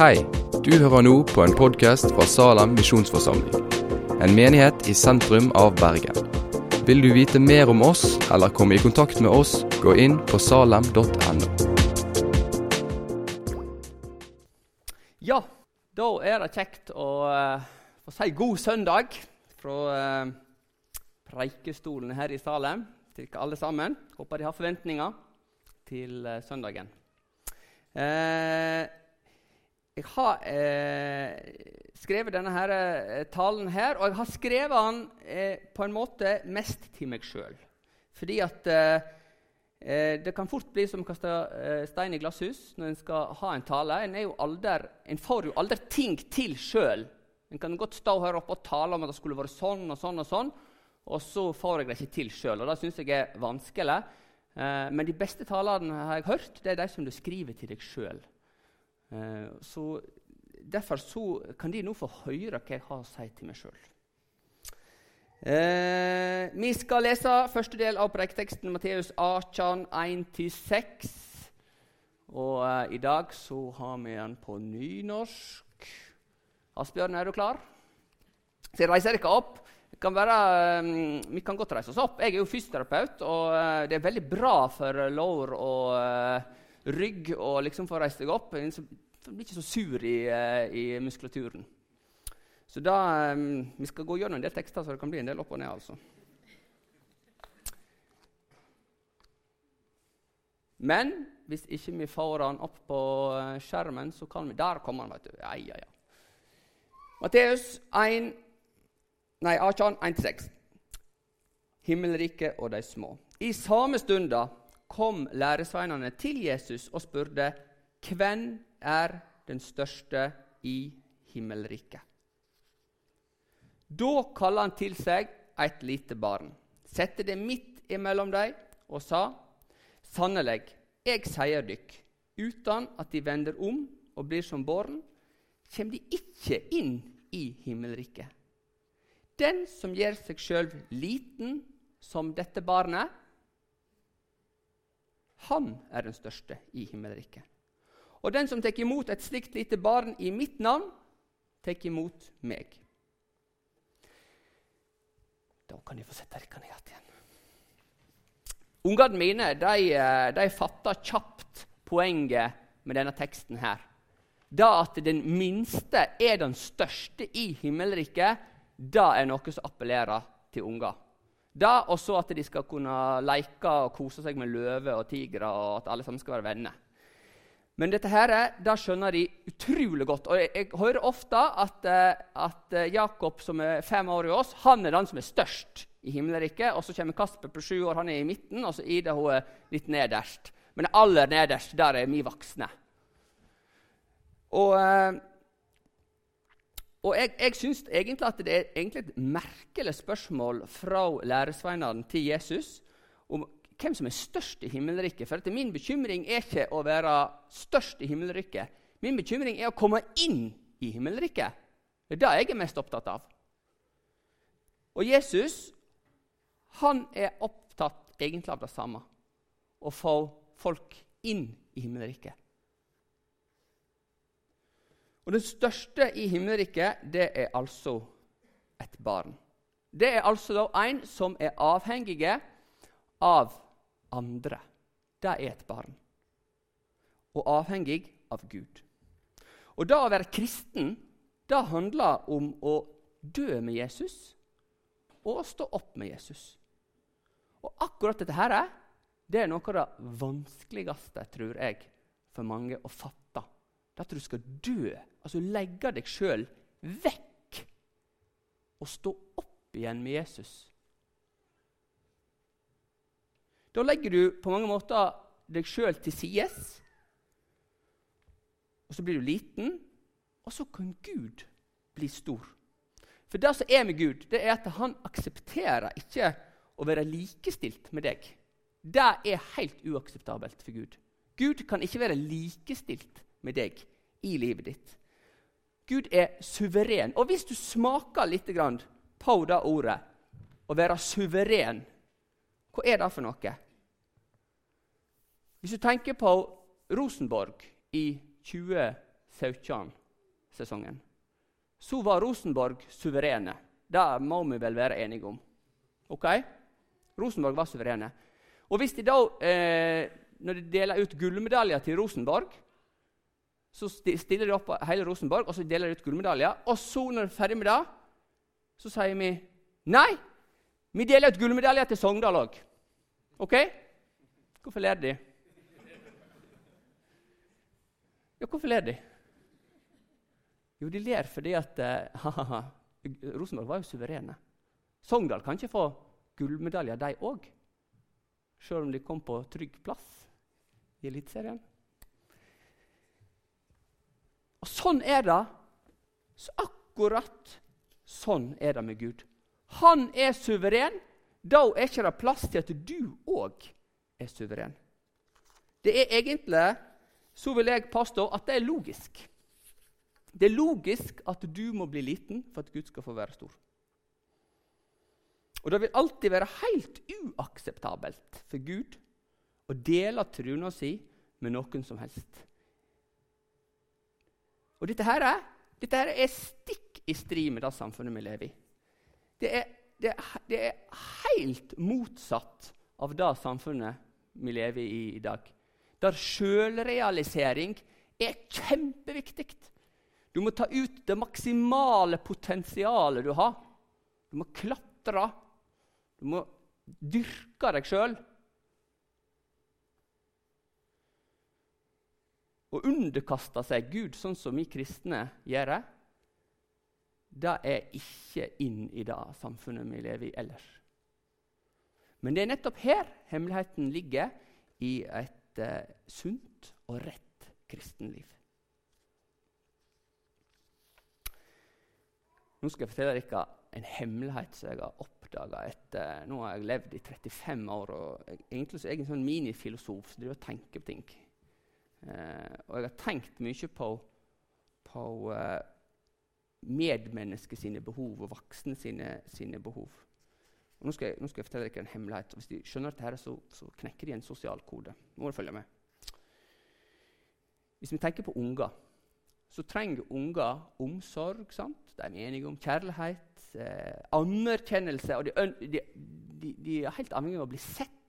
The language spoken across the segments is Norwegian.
Hei, du hører nå på en podkast fra Salem misjonsforsamling. En menighet i sentrum av Bergen. Vil du vite mer om oss eller komme i kontakt med oss, gå inn på salem.no. Ja, da er det kjekt å uh, få si god søndag fra uh, preikestolen her i Salem til dere alle sammen. Håper de har forventninger til uh, søndagen. Jeg har skrevet denne her, talen her, og jeg har skrevet den på en måte mest til meg sjøl. Fordi at Eh, det kan fort bli som å kaste eh, stein i glasshus når en skal ha en tale. En, aldri, en får jo aldri ting til sjøl. En kan godt stå her oppe og tale om at det skulle vært sånn og sånn, og sånn, og så får jeg det ikke til sjøl. Det syns jeg er vanskelig. Eh, men de beste talene har jeg hørt, det er de som du skriver til deg sjøl. Eh, derfor så kan de nå få høre hva jeg har å si til meg sjøl. Eh, vi skal lese første del av preiketeksten, Matteus 18, 1-6. Og eh, i dag så har vi den på nynorsk. Asbjørn, er du klar? Så jeg reiser ikke opp. Kan være, um, vi kan godt reise oss opp. Jeg er jo fysioterapeut, og uh, det er veldig bra for lår og uh, rygg og liksom få reist deg opp. Du blir ikke så sur i, uh, i muskulaturen. Så da, um, Vi skal gå gjennom en del tekster, så det kan bli en del opp og ned. altså. Men hvis ikke vi får han opp på eh, skjermen, så kan vi Der kommer han, vet du. Ja, ja, ja. Matteus 1, nei, 18, 1-6. Himmelriket og de små. I samme stunda kom læresveinene til Jesus og spurte hvem er den største i himmelriket. Da kalte han til seg et lite barn, sette det midt imellom dem og sa:" Sannelig, jeg sier dykk, uten at de vender om og blir som barn, kommer de ikke inn i himmelriket. Den som gjør seg sjøl liten som dette barnet, han er den største i himmelriket. Og den som tar imot et slikt lite barn i mitt navn, tar imot meg. Da kan de få sette rekkene ned igjen. Ungene mine de, eh, de fatta kjapt poenget med denne teksten. her. Da at den minste er den største i himmelriket, da er noe som appellerer til unger. Da også at de skal kunne leke og kose seg med løver og tigre, og at alle sammen skal være venner. Men dette her, da skjønner de utrolig godt. Og jeg, jeg hører ofte at, eh, at, eh, Jakob, som er fem år i oss, han er den som er størst i himmelriket. Og så kommer Kasper på sju år, han er i midten, og så Ida hun er litt nederst. Men aller nederst, der er vi voksne. Og, eh, og jeg, jeg syns egentlig at det er egentlig et merkelig spørsmål fra læresveinene til Jesus om hvem som er størst i himmelriket. For min bekymring er ikke å være størst i himmelriket. Min bekymring er å komme inn i himmelriket. Det er det jeg er mest opptatt av. Og Jesus han er opptatt egentlig av det samme. Å få folk inn i himmelriket. Og Den største i himmelriket det er altså et barn. Det er altså da en som er avhengige av andre. Det er et barn. Og avhengig av Gud. Og det å være kristen det handler om å dø med Jesus og å stå opp med Jesus. Og akkurat dette her, det er noe av det vanskeligste, tror jeg, for mange å fatte. At du skal dø, altså legge deg sjøl vekk og stå opp igjen med Jesus. Da legger du på mange måter deg sjøl til sides. Og så blir du liten, og så kan Gud bli stor. For det som er med Gud, det er at han aksepterer ikke å være likestilt med deg. Det er helt uakseptabelt for Gud. Gud kan ikke være likestilt med deg i livet ditt. Gud er suveren. Og hvis du smaker litt på det ordet, å være suveren, hva er det for noe? Hvis du tenker på Rosenborg i 20 17-sesongen, så var Rosenborg suverene. Det må vi vel være enige om. Ok? Rosenborg var suverene. Og hvis de da, eh, Når de deler ut gullmedaljer til Rosenborg, så stiller de opp hele Rosenborg og så deler de ut gullmedaljer. Og så, når de er ferdig med det, så sier vi nei, vi deler ut gullmedaljer til Sogndal òg. Ok? Hvorfor ler de? Ja, hvorfor ler de? Jo, de ler fordi at uh, Rosenborg var jo suverene. Sogndal kan ikke få gullmedaljer, de òg. Sjøl om de kom på trygg plass i Eliteserien. Og sånn er det. Så akkurat sånn er det med Gud. Han er suveren. Da er ikke det plass til at du òg er suveren. Det er egentlig, så vil jeg påstå, at det er logisk. Det er logisk at du må bli liten for at Gud skal få være stor. Og det vil alltid være helt uakseptabelt for Gud å dele trona si med noen som helst. Og dette her er, dette her er stikk i strid med det samfunnet vi lever i. Det er, det, det er helt motsatt av det samfunnet vi lever i i dag. Der sjølrealisering er kjempeviktig. Du må ta ut det maksimale potensialet du har. Du må klatre. Du må dyrke deg sjøl. Å underkaste seg Gud sånn som vi kristne gjør, det er ikke inn i det samfunnet vi lever i ellers. Men det er nettopp her hemmeligheten ligger i et uh, sunt og rett kristenliv. Nå skal jeg fortelle dere en hemmelighet som jeg har oppdaga etter Nå har jeg levd i 35 år, og egentlig så er jeg en sånn minifilosof som driver og tenker på ting. Eh, og jeg har tenkt mye på, på eh, medmennesket sine behov og voksne sine, sine behov. Nå skal, jeg, nå skal, jeg, fortelle dere en hemmelighet. Hvis de skjønner dette, så, så knekker de en sosial kode. Nå må dere følge med. Hvis vi tenker på unger, så trenger unger omsorg. sant? De er enige om kjærlighet, eh, anerkjennelse. Og de, de, de, de, er helt avhengig av å bli sett.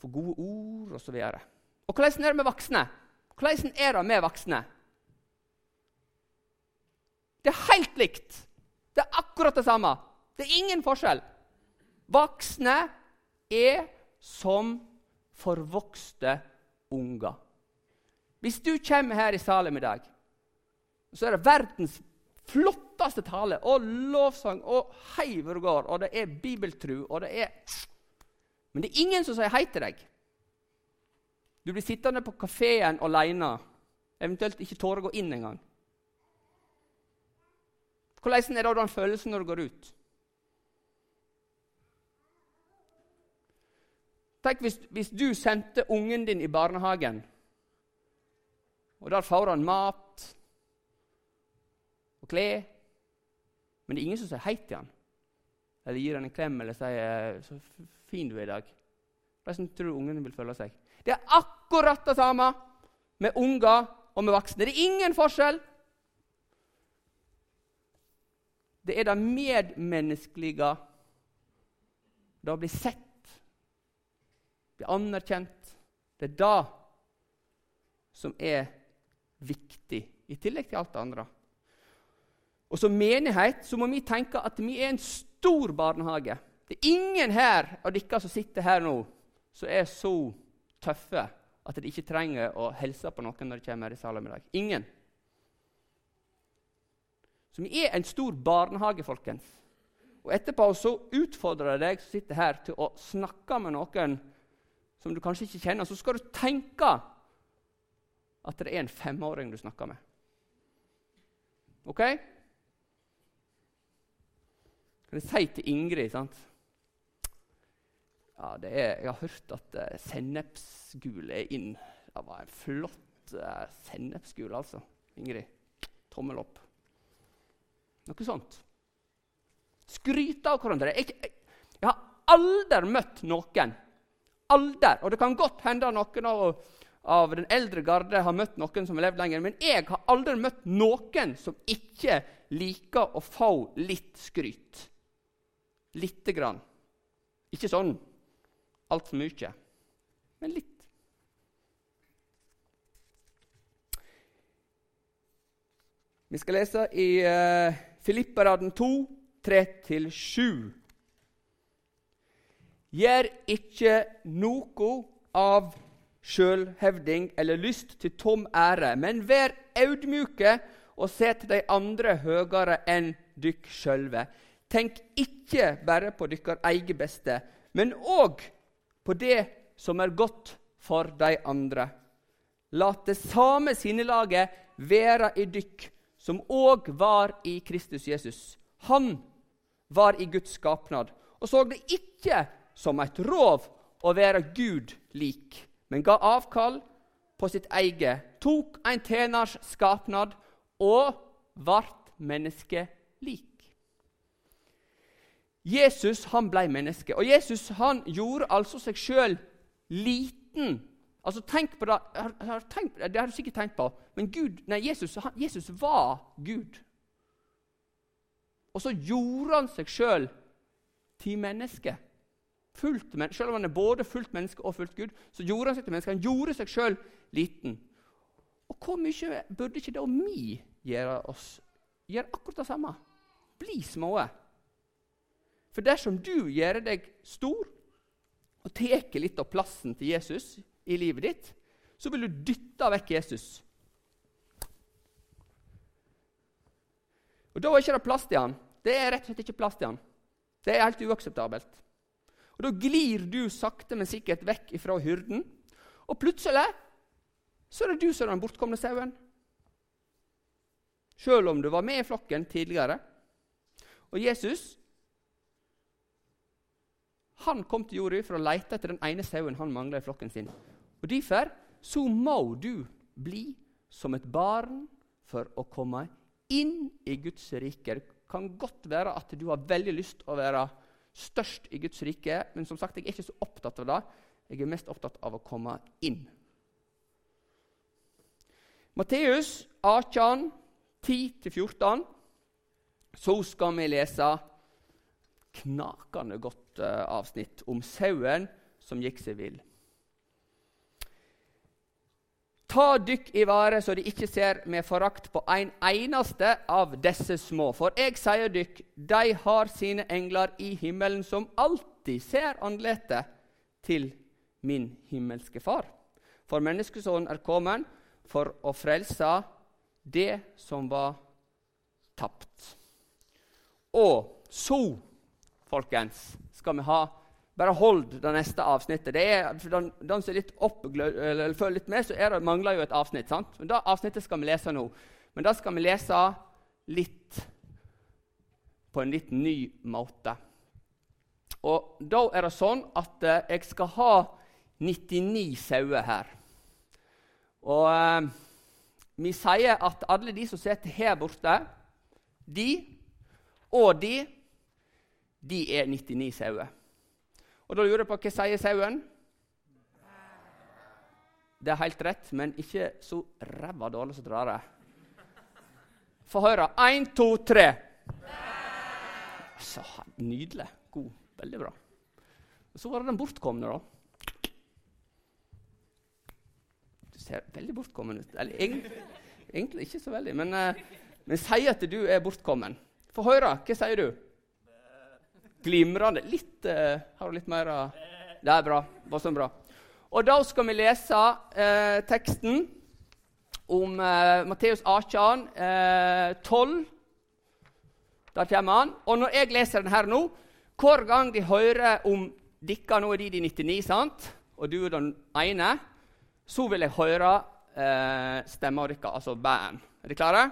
Få gode ord osv. Og, og hvordan er det med voksne? Hvordan er det med voksne? Det er helt likt. Det er akkurat det samme. Det er ingen forskjell. Voksne er som forvokste unger. Hvis du kommer her i Salem i dag, så er det verdens flotteste tale og lovsang og hei hvor det går, og det er bibeltru, og det er Men det er ingen som sier hei til deg. Du blir sittende på kafeen alene, eventuelt ikke tåre å gå inn engang. Hvordan er det den følelsen når du går ut? Tenk hvis, hvis du sendte ungen din i barnehagen, og der får han mat og klær. Men det er ingen som sier hei til han, eller gir han en klem eller sier 'så fin du er i dag'. Hvordan tror du ungen vil føle seg? Det er akkurat det samme med unger og med voksne. Det er ingen forskjell. Det er det medmenneskelige, det å bli sett, bli anerkjent. Det er det som er viktig, i tillegg til alt det andre. Og Som menighet så må vi tenke at vi er en stor barnehage. Det er ingen her av dere som sitter her nå, som er så tøffe at de ikke trenger å hilse på noen når de kommer her i salen i dag. Ingen. Så vi er en stor barnehage, folkens. Og Etterpå så utfordrer jeg deg som sitter her, til å snakke med noen som du kanskje ikke kjenner. Så skal du tenke at det er en femåring du snakker med. OK? Kan jeg si til Ingrid sant? Ja, er, Jeg har hørt at uh, sennepsgul er inn. Det var en flott uh, sennepsgul, altså. Ingrid, tommel opp. Noe sånt. Skryte av hverandre. Jeg, jeg, jeg har aldri møtt noen Aldri. Og det kan godt hende noen av av den eldre garde har møtt noen som har levd lenger, men jeg har aldri møtt noen som ikke liker å få litt skryt. Lite grann. Ikke sånn altfor mye, men litt. Vi skal lese i uh, Filipperaden 2, 3-7. Gjør ikke noe av sjølhevding eller lyst til tom ære, men vær audmjuke og set de andre høyere enn dykk sjølve. Tenk ikke bare på deres eget beste, men òg på det som er godt for de andre. La det samme sinnelaget være i dykk som òg var i Kristus Jesus. Han var i Guds skapnad og så det ikke som et rov å være Gud lik, men ga avkall på sitt eget, tok en tjeners skapnad og vart menneske lik. Jesus han ble menneske, og Jesus han gjorde altså seg sjøl liten Altså, tenk på Det har, tenkt, det har du sikkert tenkt på. Men Gud, nei, Jesus, han, Jesus var Gud. Og så gjorde han seg sjøl til menneske. Fullt, selv om han er både fullt menneske og fullt Gud, så gjorde han seg til menneske. Han gjorde seg sjøl liten. Og hvor mye burde ikke det og vi gjøre oss? Gjøre akkurat det samme. Bli små. For dersom du gjør deg stor og tar litt av plassen til Jesus i livet ditt, så vil du dytte vekk Jesus. Og Da er ikke det plass til han. Det er rett og slett ikke plass til han. Det er helt uakseptabelt. Og Da glir du sakte, men sikkert vekk ifra hyrden, og plutselig så er det du som er den bortkomne sauen. Sjøl om du var med i flokken tidligere. Og Jesus han kom til jorda for å lete etter den ene sauen han mangla i flokken sin. Og Derfor så må du bli som et barn for å komme inn i Guds rike. Det kan godt være at du har veldig lyst til å være størst i Guds rike, men som sagt, jeg er ikke så opptatt av det. Jeg er mest opptatt av å komme inn. Matteus 18, 10-14. Så skal vi lese knakende godt uh, avsnitt om sauen som gikk seg vill. Ta dykk i vare så de ikke ser med forakt på en eneste av disse små. For jeg sier dykk, de har sine engler i himmelen som alltid ser andletet til min himmelske Far. For menneskesonen er kommet for å frelse det som var tapt. Og så folkens, skal vi ha Bare hold det neste avsnittet. Det er, for den, den som er litt opp, eller følger litt med, så er det, mangler jo et avsnitt. sant? Men Det avsnittet skal vi lese nå. Men da skal vi lese litt på en litt ny måte. Og Da er det sånn at eh, jeg skal ha 99 sauer her. Og eh, vi sier at alle de som sitter her borte, de og de de er 99 sauer. Og Da lurer jeg på hva sier sauen? Det er helt rett, men ikke så ræva dårlig som drar det. Få høre. Én, to, tre. Så Nydelig. God. Veldig bra. Og Så var det den bortkomne, da. Du ser veldig bortkommen ut. Eller egentlig, egentlig ikke så veldig, men, uh, men sier at du er bortkommen. Få høre. Hva sier du? Glimrende. Litt uh, Har du litt mer uh, Det er bra. Bare sånn bra. Og da skal vi lese uh, teksten om uh, Matteus 18, uh, 12. Der kommer han. Og når jeg leser den her nå Hver gang de hører om dere Nå er de de 99, sant? Og du er den ene. Så vil jeg høre uh, stemma deres, altså band. Er dere klare?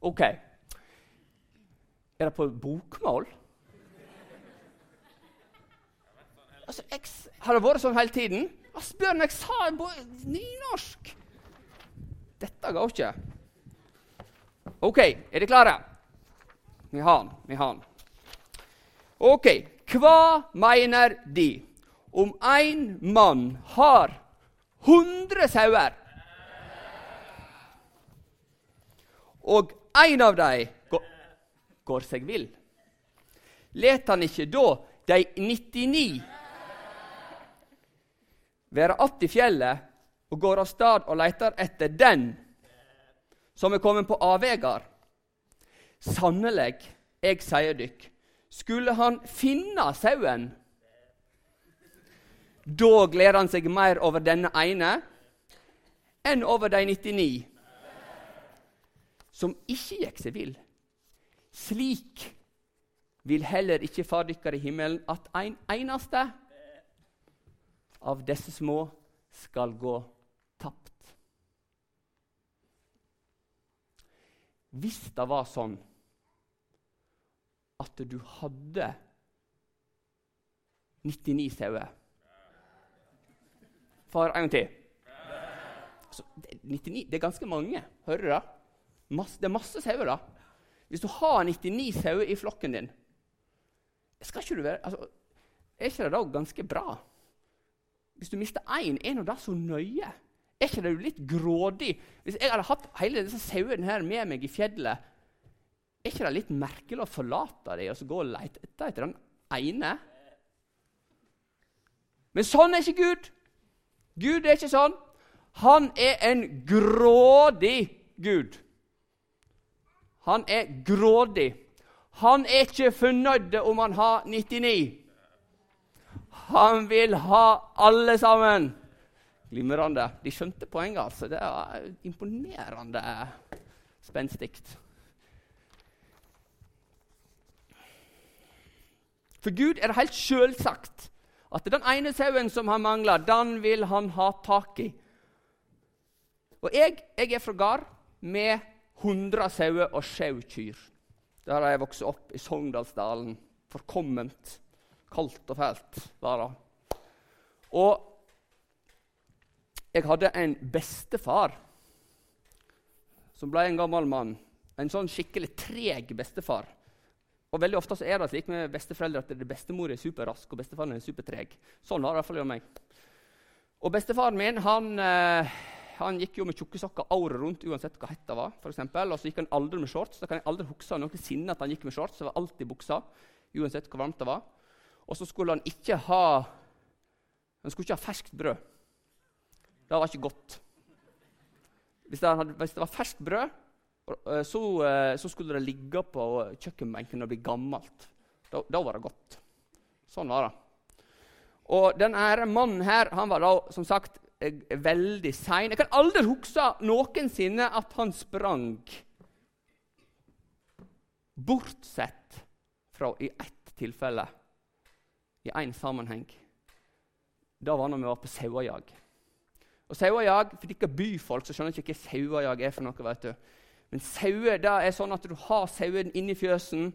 OK. Er det på bokmål? Altså, jeg, har det vært sånn hele tiden? Asbjørn, jeg sa nynorsk! Dette går ikke. OK, er dere klare? Vi har den. Vi har den. OK. Hva mener De om en mann har 100 sauer. Og en av dem går, går seg vill. Let han ikke da de 99 være att i fjellet og går av stad og leter etter den som er kommet på avvegar? Sannelig, jeg sier dykk, skulle han finne sauen, da gleder han seg mer over denne ene enn over de 99 som ikke gikk seg vill. Slik vil heller ikke Far dykkar i himmelen at en eneste av disse små skal gå tapt. Hvis det var sånn at du hadde 99 sauer Far, en gang til. Så, det, 99, det er ganske mange. Hører du det? Masse, det er masse sauer. da. Hvis du har 99 sauer i flokken din, skal ikke du være, altså, er ikke det da ganske bra? Hvis du mister én, er nå det så nøye? Er ikke det litt grådig? Hvis jeg hadde hatt hele disse sauene her med meg i fjellet, er ikke det litt merkelig å forlate dem og så gå og lete etter, etter den ene? Men sånn er ikke Gud. Gud er ikke sånn. Han er en grådig Gud. Han er grådig. Han er ikke fornøyd om han har 99. Han vil ha alle sammen. Glimrende. De skjønte poenget, altså. Det er imponerende spenstig. For Gud er det helt selvsagt at den ene sauen som han mangler, den vil han ha tak i. Og jeg, jeg er fra gard med 100 sauer og kyr. Der har jeg vokst opp i Sogndalsdalen. Forkomment. Kaldt og fælt var det. Og jeg hadde en bestefar som ble en gammel mann. En sånn skikkelig treg bestefar. Og veldig ofte så er det slik med besteforeldre at bestemor er superrask og bestefaren er supertreg. Sånn var det i hvert fall hos meg. Og bestefaren min han, eh, han gikk jo med tjukke sokker året rundt uansett hva hetta var. For og så gikk han aldri med shorts. Da kan jeg aldri huske noensinne at han gikk med shorts. Det var alltid buksa, uansett hvor varmt det var. Og så skulle han ikke ha han skulle ikke ha ferskt brød. Det var ikke godt. Hvis det, hadde, hvis det var ferskt brød, eh, så, eh, så, skulle det ligge på kjøkkenbenken og bli gammelt. Da, da, var det godt. Sånn var det. Og denne mannen her, han var da som sagt veldig sein. Jeg kan aldri huske noensinne at han sprang. Bortsett fra i ett tilfelle, i én sammenheng. Det var når vi var på sauejag. Og sauejag, For dere byfolk så skjønner ikke hva sauejag er for noe. vet du. Men sauer det er sånn at du har sauen inni fjøsen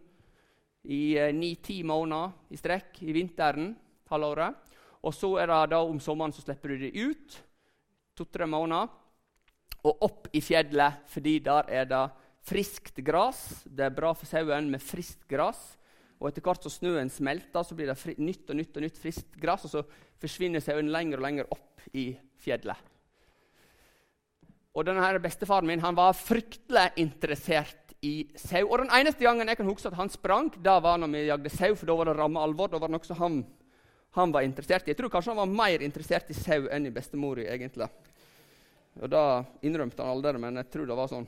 i eh, ni-ti måneder i strekk i vinteren halvåret. Og så er det da om sommeren så slipper du dem ut to-tre måneder. Og opp i fjellet, fordi der er det friskt gras. Det er bra for sauen med friskt gras. Og etter hvert som snøen smelter, så blir det fri, nytt og nytt og nytt friskt gress, Og så forsvinner sauen lenger og lenger opp i fjellet. Og denne her Bestefaren min han var fryktelig interessert i sau. Og Den eneste gangen jeg kan huske at han sprang, da var når vi jagde sau. For da var det ramme alvor. Da var det noe han han var interessert i. Jeg tror kanskje han var mer interessert i sau enn i bestemora, egentlig. Og Da innrømte han aldri, men jeg tror det var sånn.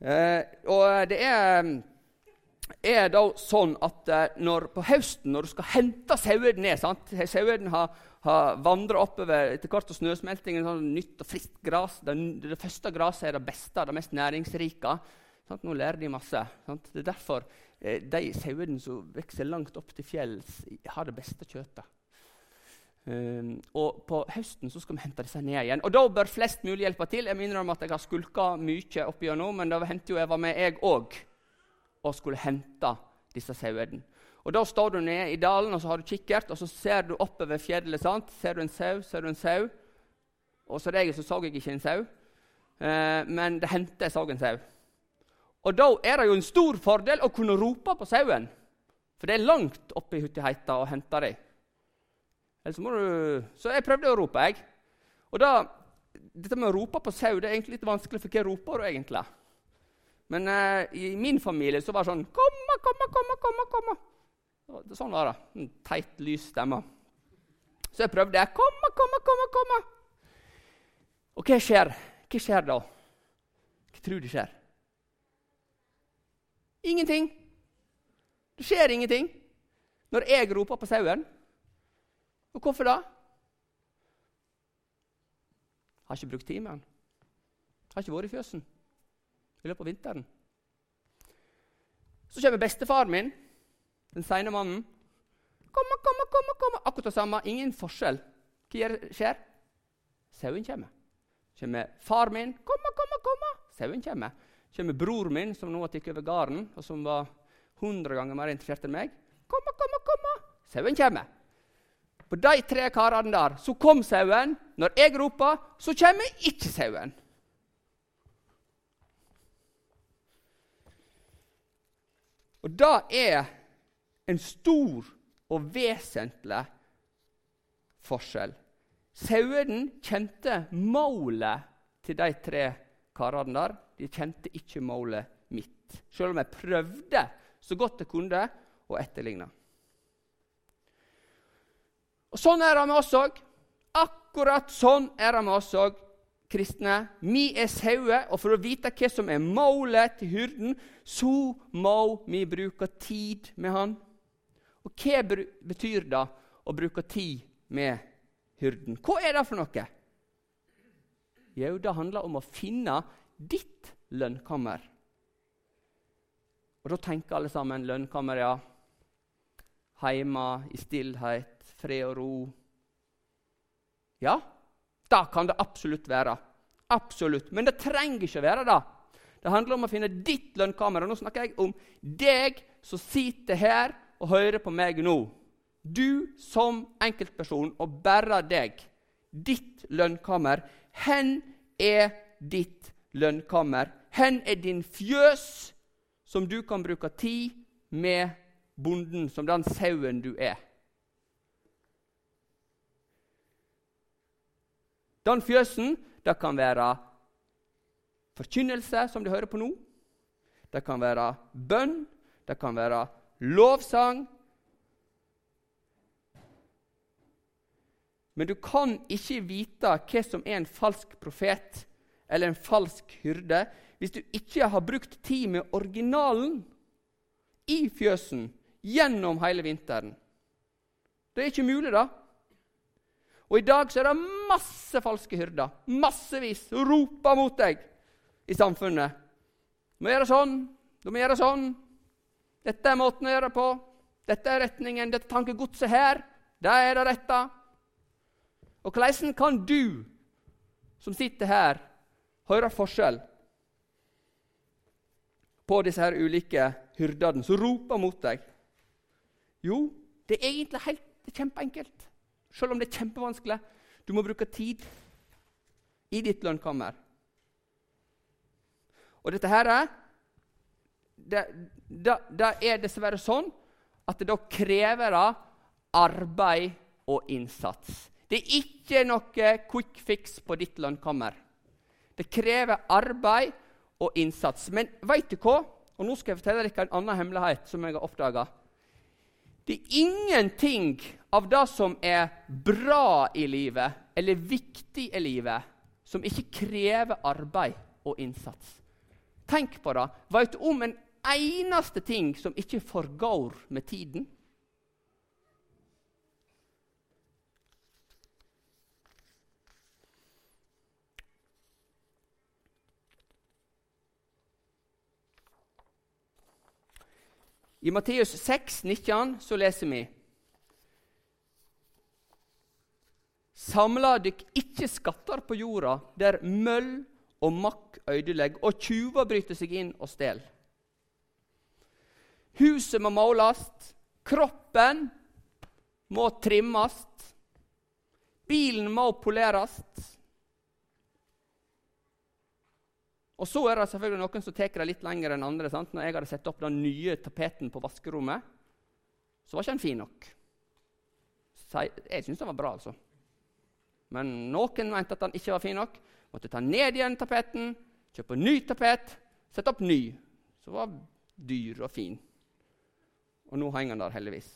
Eh, og det er, er, da sånn at eh, når, på høsten, når du skal hente sauene ned? Sauene har, har vandra oppover etter hvert som snøsmeltingen. Sånn nytt og friskt gras. Det, det første gresset er det beste, det mest næringsrike. Sant? Nå lærer de masse. Sant? Det er derfor eh, de sauene som vokser langt opp til fjells, har det beste kjøttet. Um, og På høsten så skal vi hente disse ned igjen. Og Da bør flest mulig hjelpe til. Jeg minner om at jeg har skulka mye opp igjennom, men det hendte jo jeg var med, jeg òg, og skulle hente disse sauene. Og Da står du nede i dalen og så har du kikkert, og så ser du oppover fjellet. sant? Ser du en sau, ser du en sau. Og Som regel så så jeg ikke en sau, eh, men det hendte jeg så en sau. Og Da er det jo en stor fordel å kunne rope på sauen, for det er langt oppe i huttigheta å hente dem. Så, så, jeg prøvde å rope, jeg. Og da, Dette med å rope på sau det er egentlig litt vanskelig, for hva roper du egentlig? Men eh, i min familie så var det sånn 'Komma, komma, komma, komma'. komma. Sånn var det. En teit, lys stemme. Så jeg prøvde. 'Komma, komma, komma', komma. Og hva skjer? Hva skjer da? Hva tror du skjer? Ingenting. Det skjer ingenting når jeg roper på sauen. Og hvorfor da? Har ikke brukt tid med den. Har ikke vært i fjøsen i løpet av vinteren. Så kommer bestefaren min, den seine mannen. Kom, kom, kom, kom. Akkurat det samme. Ingen forskjell. Hva skjer? Sauen kommer. Kommer far min. Kom, kom, kom. Sauen kommer. Kommer bror min, som nå har tatt over gården, og som var 100 ganger mer interessert enn meg. Kom, kom, kom. Sauen kommer. På de tre karene der så kom sauen. Når jeg roper, så kommer ikke sauen. Og det er en stor og vesentlig forskjell. Sauene kjente målet til de tre karene der. De kjente ikke målet mitt, selv om jeg prøvde så godt jeg kunne å etterligne. Og Sånn er det med oss òg. Akkurat sånn er det med oss òg, kristne. Vi er sauer, og for å vite hva som er målet til hyrden, så må vi bruke tid med han. Og hva betyr det å bruke tid med hyrden? Hva er det for noe? Jo, det handler om å finne ditt lønnkammer. Og da tenker alle sammen lønnkammer, ja. Heime, i stillhet, fred og ro. Ja, det kan det absolutt være. Absolutt. Men det trenger ikke være det. Det handler om å finne ditt lønnkammer. Og nå snakker jeg om deg som sitter her og hører på meg nå. Du som enkeltperson, og bare deg. Ditt lønnkammer. Hen er ditt lønnkammer? Hen er din fjøs, som du kan bruke tid med bonden, som den sauen du er? Den fjøsen det kan være forkynnelse, som du hører på nå. Det kan være bønn, det kan være lovsang. Men du kan ikke vite hva som er en falsk profet eller en falsk hyrde hvis du ikke har brukt tid med originalen i fjøsen gjennom hele vinteren. Det er ikke mulig, da. Og i dag så er det masse falske hyrder. Massevis. Roper mot deg i samfunnet. Du må gjøre sånn. Du må gjøre sånn. Dette er måten å gjøre på. Dette er retningen. Dette tankegodset her, det er det rette. Og hvordan kan du som sitter her, høre forskjell på disse her ulike hyrdene som roper mot deg? Jo, det er egentlig helt, det er kjempeenkelt. Selv om det er kjempevanskelig. Du må bruke tid i ditt lønnkammer. Og dette her det, det, det er dessverre sånn at det da krever det arbeid og innsats. Det er ikke noe quick fix på ditt lønnkammer. Det krever arbeid og innsats. Men veit du hva? Og Nå skal jeg fortelle dere en annen hemmelighet som jeg har oppdaga. Det er ingenting av det som er bra i livet, eller viktig i livet, som ikke krever arbeid og innsats. Tenk på det. Vet du om en eneste ting som ikke forgår med tiden? I Matteus 6, 19, så leser vi Samla dykk ikke skatter på jorda, der møll og makk ødelegger, og tjuver bryter seg inn og stjeler. Huset må måles, kroppen må trimmes, bilen må poleres. Og så er det selvfølgelig noen som tar det litt lenger enn andre. Sant? Når jeg hadde satt opp den nye tapeten på vaskerommet, så var ikke den fin nok. Jeg syns den var bra, altså. Men noen mente at den ikke var fin nok. Måtte ta ned igjen tapeten, kjøpe ny tapet, sette opp ny. Så var dyr og fin. Og nå henger den der, heldigvis.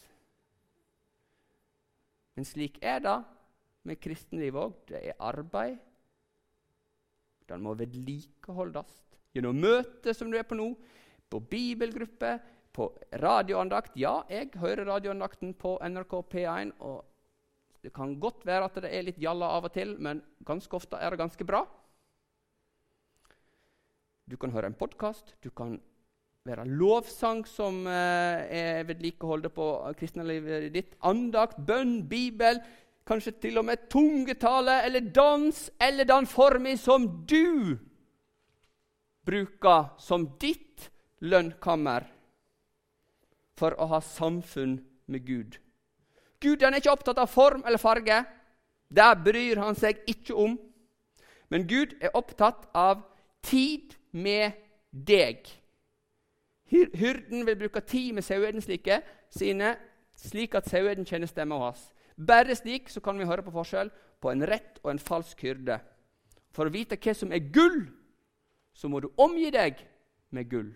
Men slik er det med kristenlivet òg. Det er arbeid. Den må vedlikeholdes gjennom møtet som du er på nå, på bibelgruppe, på radioandakt. Ja, jeg hører radioandakten på NRK P1. og Det kan godt være at det er litt jalla av og til, men ganske ofte er det ganske bra. Du kan høre en podkast, du kan være lovsang som eh, er vedlikeholdet på kristenlivet ditt. Andakt, bønn, bibel, kanskje til og med tungetale eller dans eller den formen som du bruker som ditt lønnkammer for å ha samfunn med Gud. Gud er ikke opptatt av form eller farge. Det bryr han seg ikke om. Men Gud er opptatt av tid med deg. Hyrden vil bruke tid med sauene sine, slik at sauene kjenner stemmen hans. Bare slik så kan vi høre på forskjell på en rett og en falsk hyrde. For å vite hva som er gull, så må du omgi deg med gull.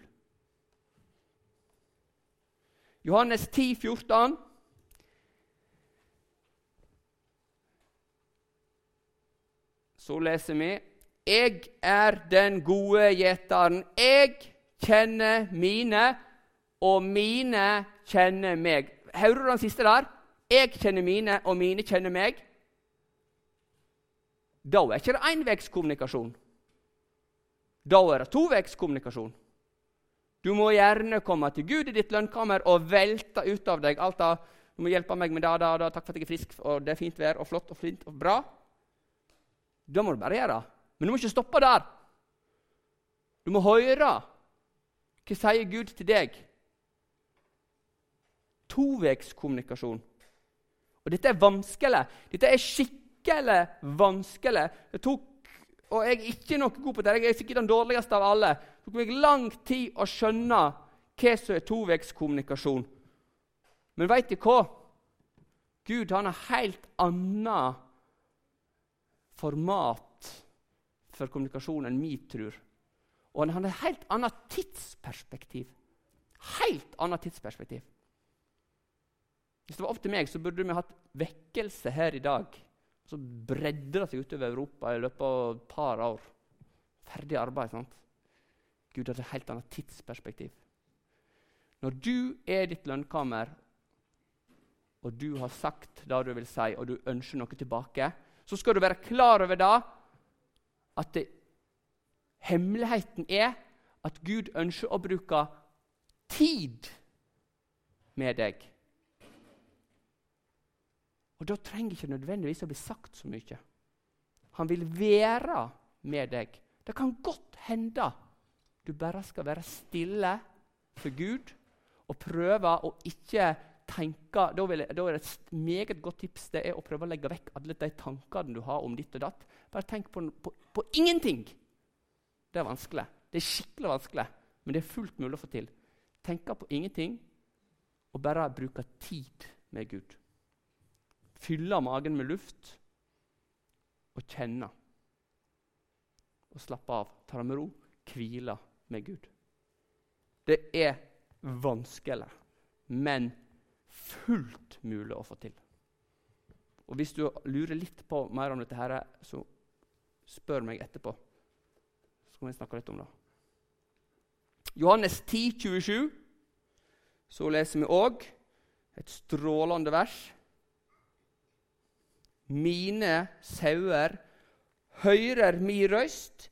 Johannes 10, 14. Så leser vi Jeg er den gode gjeteren. Jeg kjenner mine, og mine kjenner meg. Hører du den siste der? Jeg kjenner mine, og mine kjenner meg. Da er ikke det enveiskommunikasjon. Da er det toveiskommunikasjon. Du må gjerne komme til Gud i ditt lønnkammer og velte ut av deg alt av du må hjelpe meg med det, det, det, takk for at jeg er frisk, og det er fint vær og flott og fint og bra. Da må du bare gjøre. Men du må ikke stoppe der. Du må høre. Hva sier Gud til deg? Toveiskommunikasjon. Og dette er vanskelig. Dette er skikkelig vanskelig. Det tok og jeg er ikke noe god på det. Jeg er sikkert den dårligste av alle. Det tok meg lang tid å skjønne hva som er toveiskommunikasjon. Men veit du hva? Gud han har helt annet format for kommunikasjon enn vi tror. Og han har et helt annet tidsperspektiv. Helt annet tidsperspektiv. Hvis det var opp til meg, så burde vi hatt vekkelse her i dag så bredde det seg utover Europa i løpet av et par år. Ferdig arbeid. sant? Gud har et helt annet tidsperspektiv. Når du er ditt lønnkammer, og du har sagt det du vil si, og du ønsker noe tilbake, så skal du være klar over da at det, hemmeligheten er at Gud ønsker å bruke tid med deg. Og Da trenger ikke nødvendigvis å bli sagt så mye. Han vil være med deg. Det kan godt hende du bare skal være stille for Gud og prøve å ikke tenke Da, jeg, da er et meget godt tips det er å prøve å legge vekk alle de tankene du har om ditt og datt. Bare tenk på, på, på ingenting. Det er vanskelig. Det er skikkelig vanskelig, men det er fullt mulig å få til. Tenke på ingenting og bare bruke tid med Gud fylle magen med luft og kjenne. Og slappe av, ta det med ro, hvile med Gud. Det er vanskelig, men fullt mulig å få til. Og Hvis du lurer litt på mer om dette, her, så spør meg etterpå. Så skal vi snakke litt om det. Johannes 10, 27, så leser vi òg et strålende vers mine sauer hører mi røyst.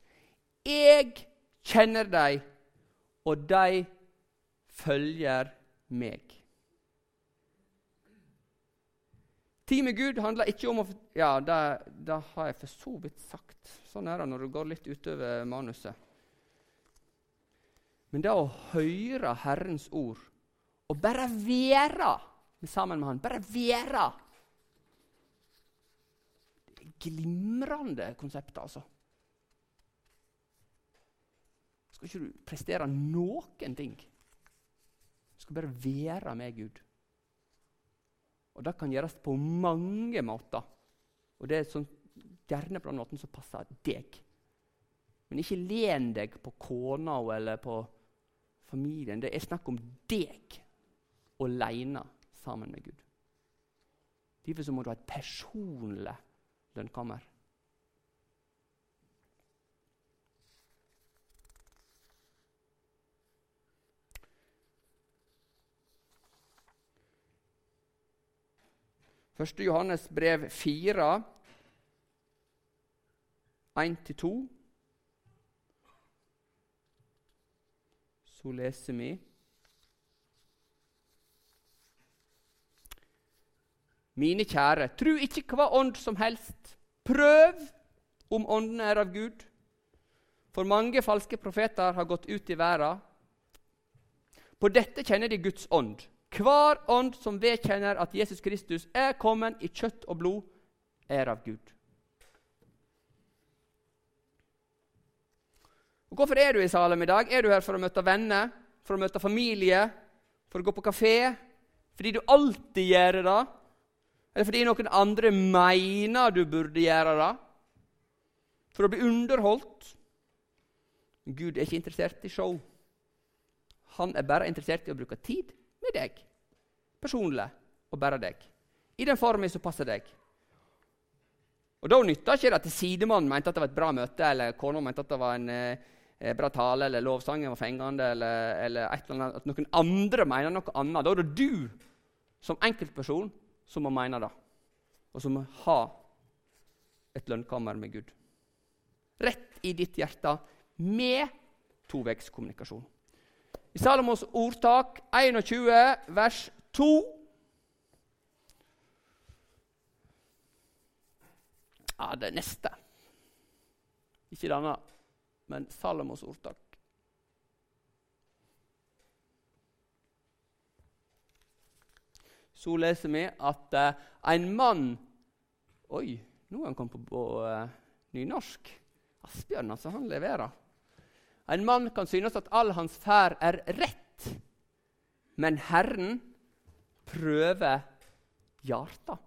Jeg kjenner dem, og de følger meg. Tid med Gud handler ikke om å Ja, det, det har jeg for så vidt sagt. Sånn er det når det går litt utover manuset. Men det å høre Herrens ord og bare være sammen med Han, bare være glimrende konsept, altså. Skal ikke du prestere noen ting. Du skal bare være med Gud. Og Det kan gjøres på mange måter. Og Det er sånn gjerne på den måten som passer deg. Men ikke len deg på kona eller på familien. Det er snakk om deg alene sammen med Gud. Derfor må du ha et personlig lønnkammer. Første Johannes brev 4, 1-2. Så leser vi Mine kjære, tru ikke hva ånd som helst. Prøv om ånden er av Gud. For mange falske profeter har gått ut i verden. På dette kjenner de Guds ånd. Hver ånd som vedkjenner at Jesus Kristus er kommet i kjøtt og blod, er av Gud. Og Hvorfor er du i Salem i dag? Er du her for å møte venner, for å møte familie, for å gå på kafé? Fordi du alltid gjør det? Eller fordi noen andre mener du burde gjøre det? For å bli underholdt? Gud er ikke interessert i show. Han er bare interessert i å bruke tid med deg. Personlig og bare deg. I den formen som passer deg. Og Da nytta ikke det at sidemannen mente at det var et bra møte, eller kona mente at det var en eh, bra tale, eller lovsangen var fengende, eller, eller, et eller annet, at noen andre mener noe annet. Da er det du som enkeltperson som må mene det, og som må ha et lønnkammer med Gud. Rett i ditt hjerte med toveiskommunikasjon. I Salomos ordtak 21, vers 2 Ja, det neste. Ikke denne, men Salomos ordtak. Så leser vi at uh, en mann Oi, nå er han kommet på, på uh, nynorsk. Asbjørn, altså, han leverer. En mann kan synes at all hans ferd er rett, men Herren prøver hjertet.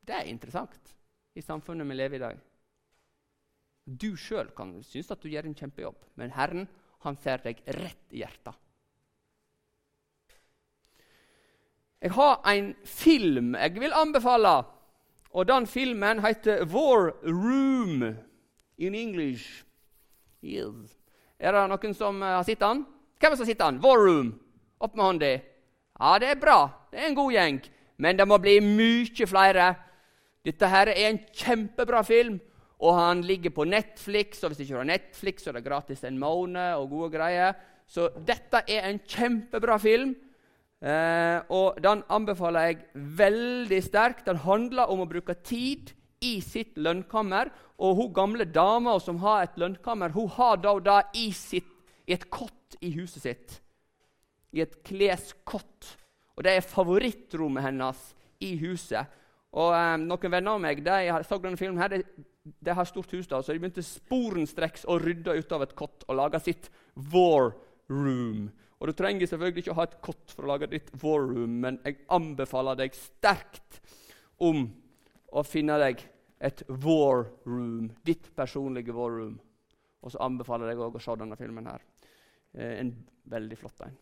Det er interessant i samfunnet vi lever i i dag. Du sjøl kan synes at du gjør en kjempejobb, men Herren han ser deg rett i hjertet. Jeg har en film jeg vil anbefale. Og Den filmen heter War Room in English. Yes. Er det noen som uh, har sett den? Hvem som har sett den? War Room. Opp med hånda. Ja, det er bra. Det er en god gjeng. Men det må bli mye flere. Dette her er en kjempebra film, og han ligger på Netflix. Og hvis du ikke har Netflix, så er det gratis en måned og gode greier. Så dette er en kjempebra film. Eh, og Den anbefaler jeg veldig sterkt. Den handler om å bruke tid i sitt lønnkammer. Og hun gamle dama som har et lønnkammer, hun har da og da i, sitt, i et kott i huset sitt. I et kleskott. Og det er favorittrommet hennes i huset. Og eh, Noen venner av meg de så denne filmen her, de, de har stort hus, da, så de begynte sporenstreks å rydde ut av et kott og lage sitt war room. Og Du trenger selvfølgelig ikke å ha et kott for å lage ditt war room, men jeg anbefaler deg sterkt om å finne deg et war room, ditt personlige war room. Og så anbefaler jeg deg å se denne filmen. her. Eh, en veldig flott en.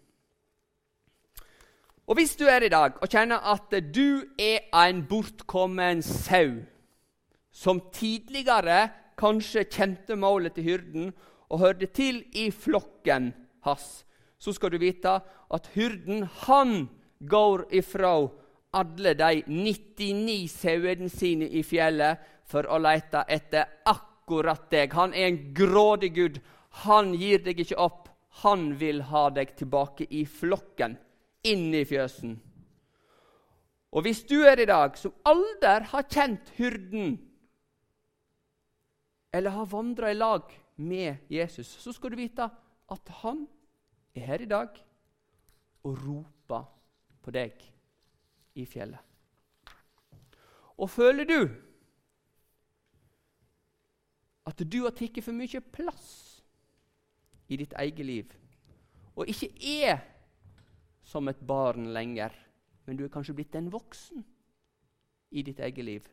Og Hvis du er i dag og kjenner at du er en bortkommen sau, som tidligere kanskje kjente målet til hyrden og hørte til i flokken hans, så skal du vite at hyrden, han går ifra alle de 99 sauene sine i fjellet for å lete etter akkurat deg. Han er en grådig Gud. Han gir deg ikke opp. Han vil ha deg tilbake i flokken, inn i fjøsen. Og hvis du er i dag som aldri har kjent hyrden, eller har vandra i lag med Jesus, så skal du vite at han er her i dag og roper på deg i fjellet. Og føler du at du har tatt for mye plass i ditt eget liv, og ikke er som et barn lenger, men du er kanskje blitt en voksen i ditt eget liv,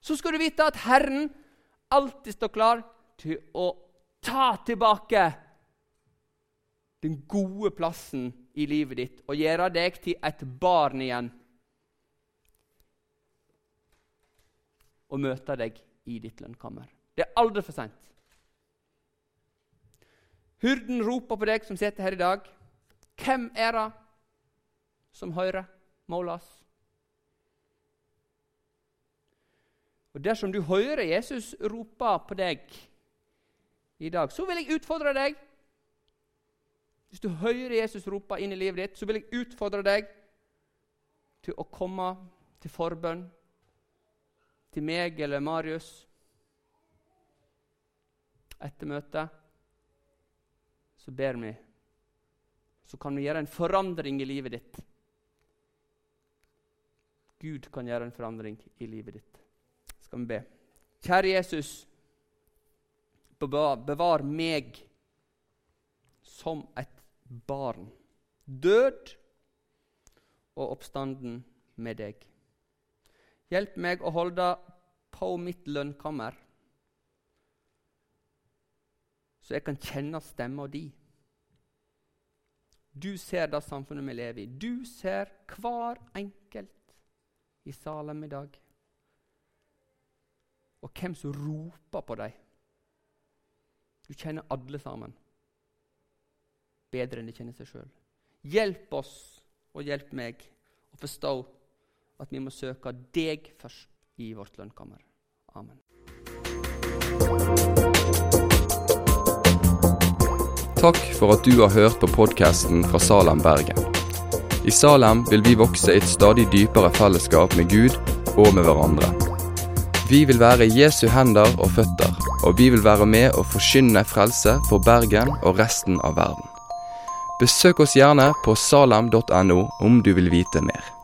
så skal du vite at Herren alltid står klar til å ta tilbake den gode plassen i livet ditt og gjøre deg til et barn igjen. Og møte deg i ditt lønnkammer. Det er aldri for seint. Hurden roper på deg som sitter her i dag. Hvem er det som hører målas? Og Dersom du hører Jesus rope på deg i dag, så vil jeg utfordre deg. Hvis du hører Jesus rope inn i livet ditt, så vil jeg utfordre deg til å komme til forbønn til meg eller Marius etter møtet. Så ber vi. Så kan vi gjøre en forandring i livet ditt. Gud kan gjøre en forandring i livet ditt. Skal vi be. Kjære Jesus, bevar meg som et barn. Død og oppstanden med deg. Hjelp meg å holde på mitt lønnkammer, så jeg kan kjenne stemma di. Du ser det samfunnet vi lever i. Du ser hver enkelt i Salem i dag. Og hvem som roper på dem. Du kjenner alle sammen bedre enn de kjenner seg sjøl. Hjelp oss og hjelp meg å forstå at vi må søke deg først i vårt lønnkammer. Amen. Takk for at du har hørt på podkasten fra Salem, Bergen. I Salem vil vi vokse i et stadig dypere fellesskap med Gud og med hverandre. Vi vil være Jesu hender og føtter, og vi vil være med å forkynne frelse for Bergen og resten av verden. Besøk oss gjerne på salem.no om du vil vite mer.